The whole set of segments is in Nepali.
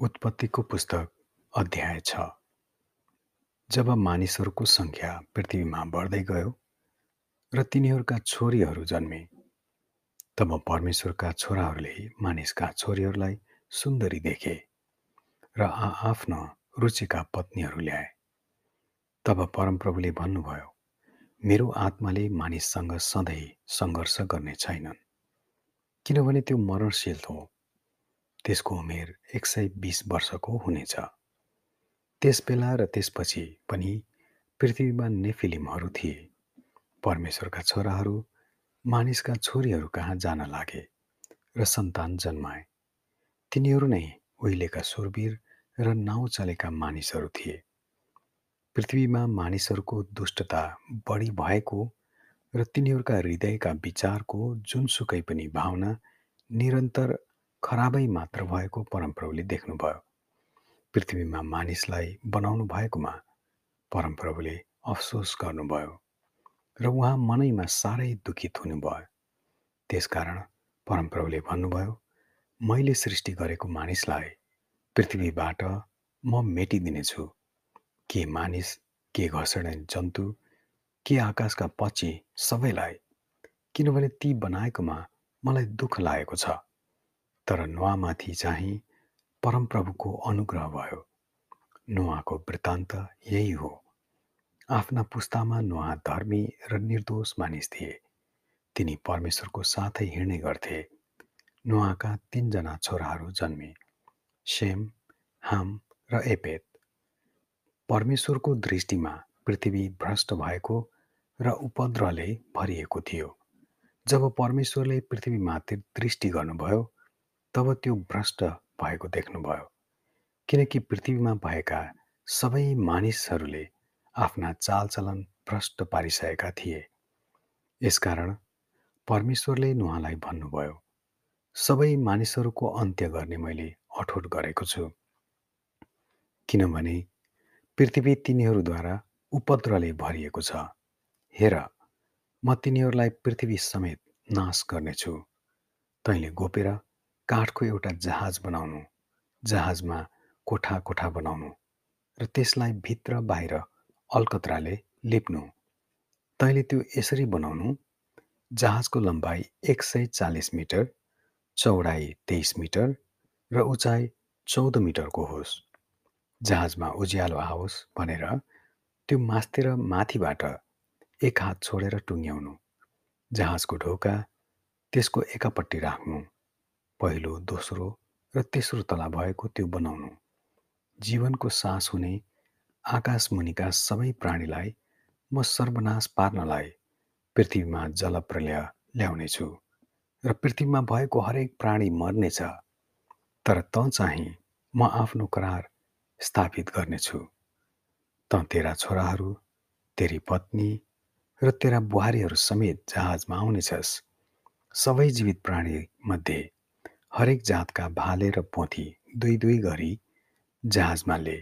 उत्पत्तिको पुस्तक अध्याय छ। जब मानिसहरूको सङ्ख्या पृथ्वीमा बढ्दै गयो र तिनीहरूका छोरीहरू जन्मे तब परमेश्वरका छोराहरूले मानिसका छोरीहरूलाई सुन्दरी देखे र आआफ्नो रुचिका पत्नीहरू ल्याए। तब परमप्रभुले भन्नुभयो मेरो आत्माले मानिससँग सधैँ सङ्घर्ष गर्ने छैनन् किनभने त्यो मरणशील हो त्यसको उमेर एक सय बिस वर्षको हुनेछ। त्यस बेला र त्यसपछि पनि पृथ्वीमा नेफिलिमहरू थिए। परमेश्वरका छोराहरू मानिसका छोरीहरू कहाँ जान लागे र सन्तान जन्माए? तिनीहरू नै उहिलेका सुरवीर र नाउँ चलेका मानिसहरू थिए। पृथ्वीमा मानिसहरूको दुष्टता बढी भएको र तिनीहरूका हृदयका विचारको जुनसुकै पनि भावना निरन्तर खराबै मात्र भएको परमप्रभुले देख्नुभयो। पृथ्वीमा मानिसलाई बनाउनु भएकोमा परमप्रभुले अफसोस गर्नुभयो र उहाँ मनैमा साह्रै दुखित हुनुभयो। त्यसकारण परमप्रभुले भन्नुभयो मैले सृष्टि गरेको मानिसलाई पृथ्वीबाट म मेटिदिनेछु। के मानिस के घसडे जन्तु के आकाशका पछि सबैलाई? किनभने ती बनाएकोमा मलाई दुःख लागेको छ। तर नुहामाथि चाहिँ परमप्रभुको अनुग्रह भयो। नुहाको वृत्तान्त यही हो। आफ्ना पुस्तामा नुहा धर्मी र निर्दोष मानिस थिए। तिनी परमेश्वरको साथै हिँड्ने गर्थे। नुहाका तिनजना छोराहरू जन्मे सेम हाम र एपेत। परमेश्वरको दृष्टिमा पृथ्वी भ्रष्ट भएको र उपद्रवले भरिएको थियो। जब परमेश्वरले पृथ्वीमाथि दृष्टि गर्नुभयो तब त्यो भ्रष्ट भएको देख्नुभयो। किनकि पृथ्वीमा भएका सबै मानिसहरूले आफ्ना चालचलन भ्रष्ट पारिसकेका थिए। यसकारण परमेश्वरले नुहालाई भन्नुभयो सबै मानिसहरूको अन्त्य गर्ने मैले अठोट गरेको छु। किनभने पृथ्वी तिनीहरूद्वारा उपद्रवले भरिएको छ। हेर म तिनीहरूलाई पृथ्वी समेत नाश गर्नेछु। तैँले गोपेर काठको एउटा जहाज बनाउनु जहाजमा कोठा कोठा बनाउनु र त्यसलाई भित्र बाहिर अलकत्राले लिप्नु। तैँले त्यो यसरी बनाउनु जहाजको लम्बाइ एक सय चालिस मिटर चौडाइ तेइस मिटर र उचाइ चौध मिटरको होस्। जहाजमा उज्यालो आओस् भनेर त्यो मास्तिर माथिबाट एक हात छोडेर टुङ्ग्याउनु जहाजको ढोका त्यसको एकापट्टि राख्नु। पहिलो दोस्रो र तेस्रो तला भएको त्यो बनाउनु। जीवनको सास हुने आकाश मुनिका सबै प्राणीलाई म सर्वनाश पार्नलाई पृथ्वीमा जलप्रलय ल्याउनेछु र पृथ्वीमा भएको हरेक प्राणी मर्नेछ। तर त चाहिँ म आफ्नो करार स्थापित गर्नेछु। त तेरा छोराहरू तेरी पत्नी र तेरा बुहारीहरू समेत जहाजमा आउनेछस्। सबै जीवित प्राणी मध्ये हरेक जातका भाले र पोथी दुई दुई गरी जहाजमा ले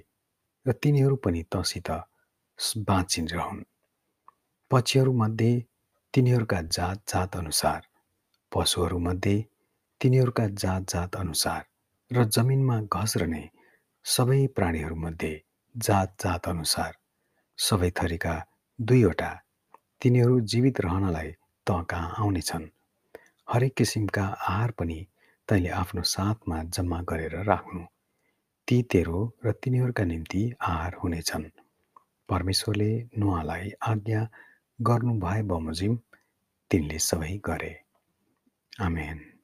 र तिनीहरू पनि तसित बाँचिरहन् पक्षीहरूमध्ये तिनीहरूका जात जात अनुसार पशुहरूमध्ये तिनीहरूका जात जात अनुसार र जमिनमा घस्रने सबै प्राणीहरूमध्ये जात जात अनुसार सबै थरीका दुईवटा तिनीहरू जीवित रहनलाई त कहाँ आउनेछन्। हरेक किसिमका आहार पनि तैँले आफ्नो साथमा जम्मा गरेर राख्नु। ती तेरो र तिनीहरूका निम्ति आहार हुनेछन्। परमेश्वरले नुहालाई आज्ञा गर्नु भए बमोजिम तिनले सबै गरे। आमेन।